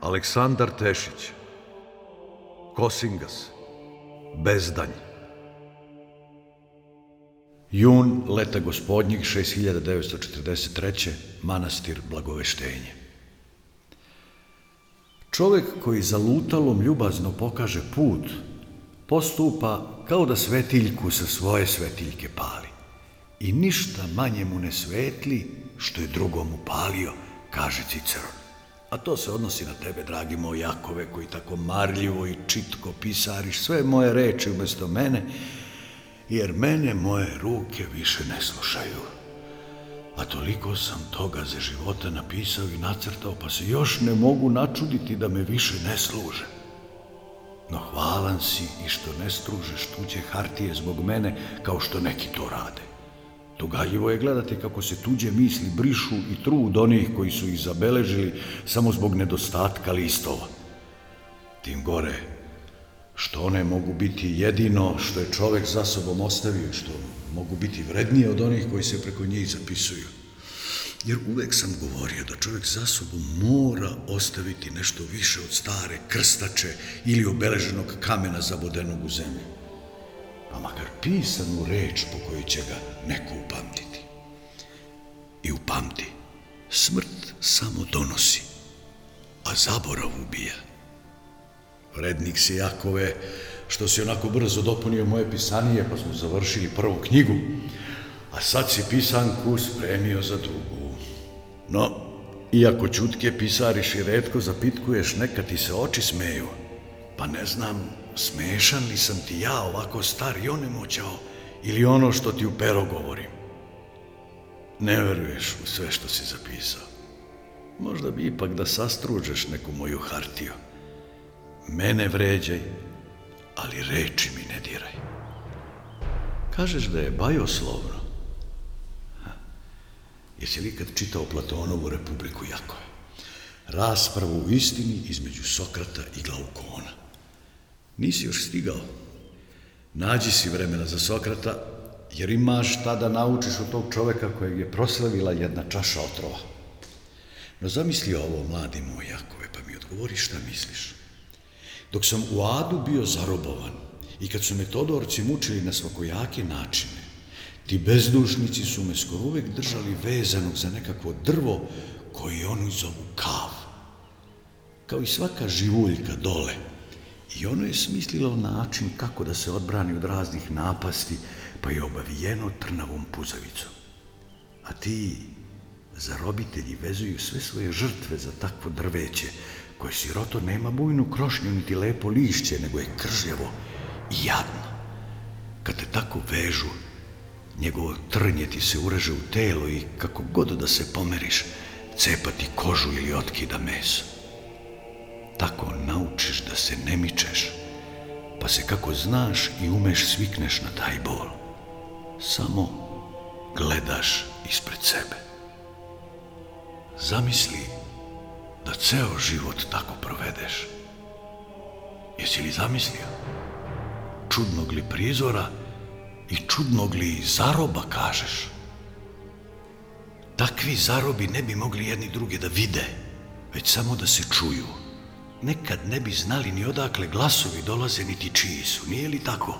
Aleksandar Tešić Kosingas Bezdanj Jun leta gospodnjih 6943. Manastir Blagoveštenje Čovek koji zalutalom ljubazno pokaže put, postupa kao da svetiljku sa svoje svetiljke pali. I ništa manje mu ne svetli što je drugom upalio, kaže Ciceron. A to se odnosi na tebe, dragi moj Jakove, koji tako marljivo i čitko pisariš sve moje reči umesto mene, jer mene moje ruke više ne slušaju. A toliko sam toga za života napisao i nacrtao, pa se još ne mogu načuditi da me više ne služe. No hvalan si i što ne stružeš tuđe hartije zbog mene, kao što neki to rade. Dogaljivo je gledati kako se tuđe misli brišu i trud onih koji su ih zabeležili samo zbog nedostatka listova. Tim gore, što one mogu biti jedino što je čovek za sobom ostavio, što mogu biti vrednije od onih koji se preko njih zapisuju. Jer uvek sam govorio da čovek za sobom mora ostaviti nešto više od stare krstače ili obeleženog kamena zabodenog u zemlju. Pa makar pisanu reč po kojoj će ga neko upamtiti. I upamti, smrt samo donosi, a zaborav ubija. Vrednik si Jakove, što si onako brzo dopunio moje pisanije, pa smo završili prvu knjigu, a sad si pisanku spremio za drugu. No, iako čutke pisariš i redko zapitkuješ, neka ti se oči smeju, pa ne znam, smešan li sam ti ja ovako star i onemoćao, ili ono što ti u pero govorim. Ne veruješ u sve što si zapisao. Možda bi ipak da sastružeš neku moju hartiju. Mene vređaj, ali reči mi ne diraj. Kažeš da je bajoslovno. Ha. Jesi li ikad čitao Platonovu Republiku Jakove? Raspravu u istini između Sokrata i Glaukona. Nisi još stigao. Nađi si vremena za Sokrata, jer imaš šta da naučiš od tog čoveka kojeg je proslavila jedna čaša otrova. No zamisli ovo, mladi moj Jakove, pa mi odgovori šta misliš. Dok sam u Adu bio zarobovan i kad su me Todorci mučili na svakojake načine, ti bezdušnici su me skoro uvek držali vezanog za nekakvo drvo koje oni zovu kav. Kao i svaka živuljka dole. I ono je smislilo način kako da se odbrani od raznih napasti, pa je obavijeno trnavom puzavicom. A ti, zarobitelji, vezuju sve svoje žrtve za takvo drveće, koje siroto nema bujnu krošnju niti lepo lišće, nego je kržljavo i jadno. Kad te tako vežu, njegovo trnje ti se ureže u telo i kako god da se pomeriš, cepati kožu ili otkida meso. Tako naučiš da se ne mičeš, pa se kako znaš i umeš svikneš na taj bol. Samo gledaš ispred sebe. Zamisli da ceo život tako provedeš. Jesi li zamislio? Čudnog li prizora i čudnog li zaroba kažeš? Takvi zarobi ne bi mogli jedni druge da vide, već samo da se čuju. Nekad ne bi znali ni odakle glasovi dolaze, niti čiji su, nije li tako?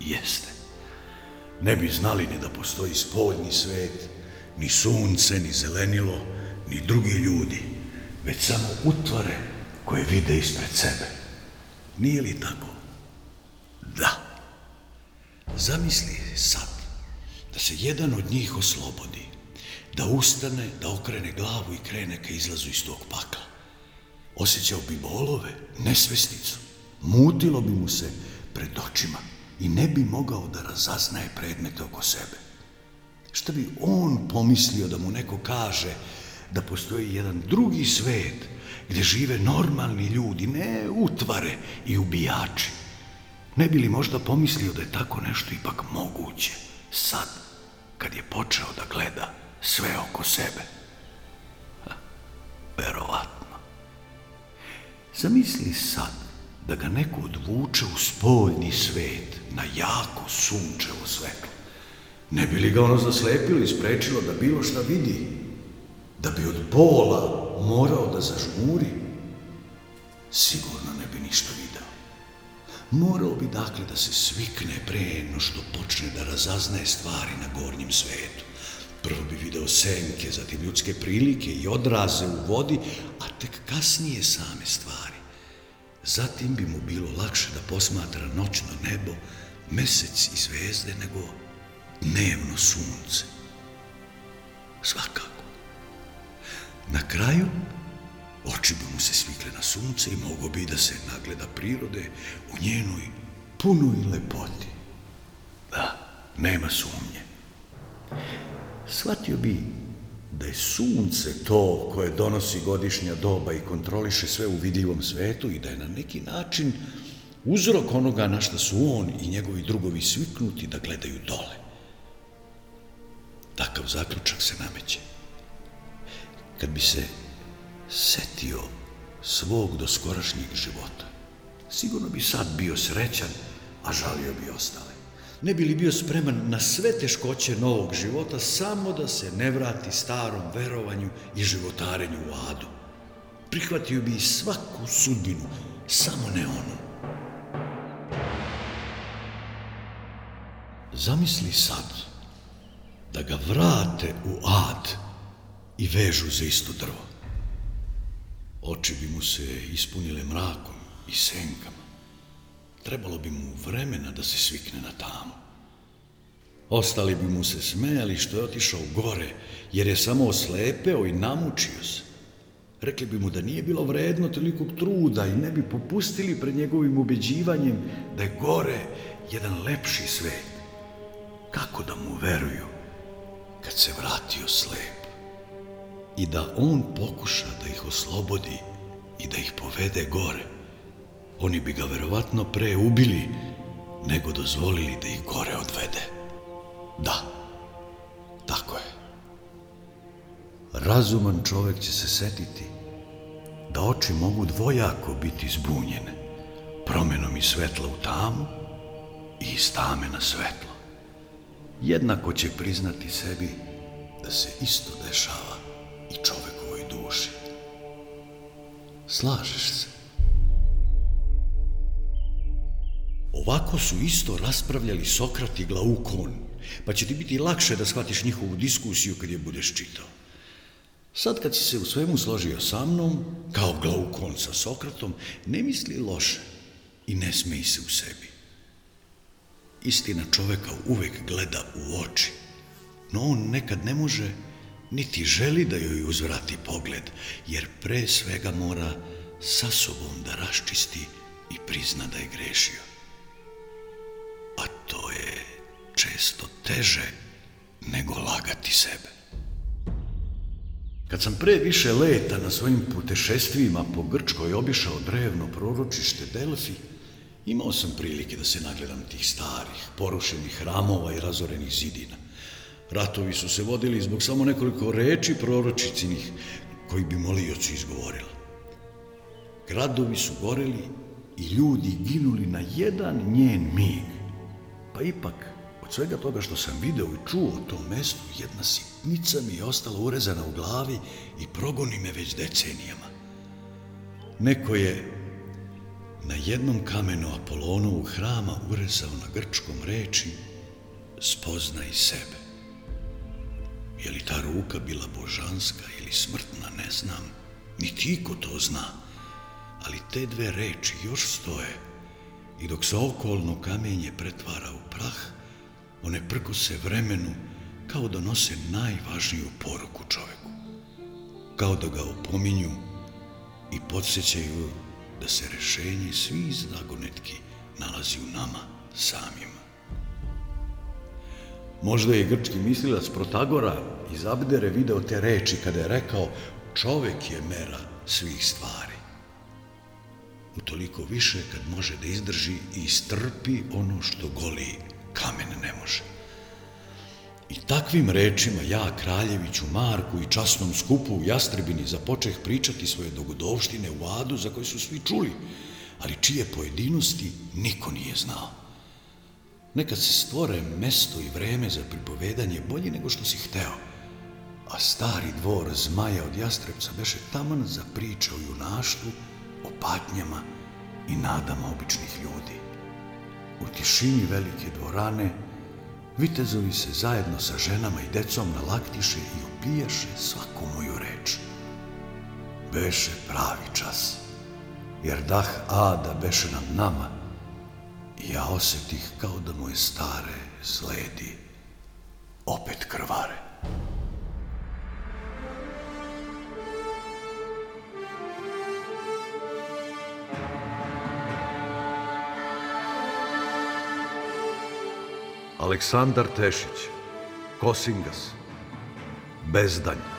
Jeste. Ne bi znali ni da postoji spoljni svet, ni sunce, ni zelenilo, ni drugi ljudi, već samo utvore koje vide ispred sebe. Nije li tako? Da. Zamisli sad da se jedan od njih oslobodi, da ustane, da okrene glavu i krene ka izlazu iz tog pakla. Osjećao bi bolove, nesvesticu, mutilo bi mu se pred očima i ne bi mogao da razaznaje predmete oko sebe. Šta bi on pomislio da mu neko kaže da postoji jedan drugi svet gde žive normalni ljudi, ne utvare i ubijači. Ne bi li možda pomislio da je tako nešto ipak moguće sad, kad je počeo da gleda sve oko sebe? Ha, verovatno. Zamisli sad da ga neko odvuče u spoljni svet na jako sunčevo svetlo. Ne bi li ga ono zaslepilo i sprečilo da bilo šta vidi? Da bi od bola morao da zažmuri? sigurno ne bi ništa video. Morao bi dakle da se svikne pre no što počne da razaznaje stvari na gornjem svetu. Prvo bi video senke, zatim ljudske prilike i odraze u vodi, tek kasnije same stvari. Zatim bi mu bilo lakše da posmatra noćno nebo, mesec i zvezde nego dnevno sunce. Svakako. Na kraju Oči bi mu se svikle na sunce i mogo bi da se nagleda prirode u njenoj punoj lepoti. Da, nema sumnje. Shvatio bi da je sunce to koje donosi godišnja doba i kontroliše sve u vidljivom svetu i da je na neki način uzrok onoga na šta su on i njegovi drugovi sviknuti da gledaju dole. Takav zaključak se nameće. Kad bi se setio svog doskorašnjeg života. Sigurno bi sad bio srećan, a žalio bi ostale. Ne bi li bio spreman na sve teškoće novog života samo da se ne vrati starom verovanju i životarenju u adu. Prihvatio bi svaku sudbinu, samo ne onu. Zamisli sad da ga vrate u ad i vežu za isto drvo. Oči bi mu se ispunile mrakom i senkama. Trebalo bi mu vremena da se svikne na tamo. Ostali bi mu se smejali što je otišao gore, jer je samo oslepeo i namučio se. Rekli bi mu da nije bilo vredno tolikog truda i ne bi popustili pred njegovim ubeđivanjem da je gore jedan lepši svet. Kako da mu veruju kad se vratio slep? i da on pokuša da ih oslobodi i da ih povede gore. Oni bi ga verovatno pre ubili nego dozvolili da ih gore odvede. Da, tako je. Razuman čovek će se setiti da oči mogu dvojako biti zbunjene, promenom iz svetla u tamu i iz tame na svetlo. Jednako će priznati sebi da se isto dešava i čovekovoj duši. Slažeš se? Ovako su isto raspravljali Sokrat i Glaukon, pa će ti biti lakše da shvatiš njihovu diskusiju kad je budeš čitao. Sad kad si se u svemu složio sa mnom, kao Glaukon sa Sokratom, ne misli loše i ne smeji se u sebi. Istina čoveka uvek gleda u oči, no on nekad ne može niti želi da joj uzvrati pogled, jer pre svega mora sa sobom da raščisti i prizna da je grešio. To je često teže nego lagati sebe. Kad sam pre više leta na svojim putešestvima po Grčkoj obišao drevno proročište Delfi, imao sam prilike da se nagledam tih starih, porušenih hramova i razorenih zidina. Ratovi su se vodili zbog samo nekoliko reči proročicinih koji bi molioci izgovorila. Gradovi su goreli i ljudi ginuli na jedan njen mig. Pa ipak, od svega toga što sam video i čuo o tom mestu, jedna sitnica mi je ostala urezana u glavi i progoni me već decenijama. Neko je na jednom kamenu Apolonovog hrama urezao na grčkom reči spoznaj sebe. Je li ta ruka bila božanska ili smrtna, ne znam. Niti ko to zna. Ali te dve reči još stoje i dok se okolno kamenje pretvara u prah, one prkose vremenu kao da nose najvažniju poruku čoveku. Kao da ga opominju i podsjećaju da se rešenje svih zagonetki nalazi u nama samima. Možda je grčki mislilac Protagora iz Abdere video te reči kada je rekao čovek je mera svih stvari. Utoliko više kad može da izdrži i istrpi ono što goli kamen ne može. I takvim rečima ja, Kraljeviću, Marku i časnom skupu u Jastrebini započeh pričati svoje dogodovštine u adu za koje su svi čuli, ali čije pojedinosti niko nije znao. Nekad se stvore mesto i vreme za pripovedanje bolje nego što si hteo. A stari dvor zmaja od Jastrebca beše taman za priče o junaštvu o patnjama i nadama običnih ljudi. U tišini velike dvorane vitezovi se zajedno sa ženama i decom nalaktiše i upijaše svaku moju reč. Beše pravi čas, jer dah ada beše nad nama ja osetih kao da moje stare sledi opet krvare. Aleksandar Tešić, Kosingas, Bezdanj.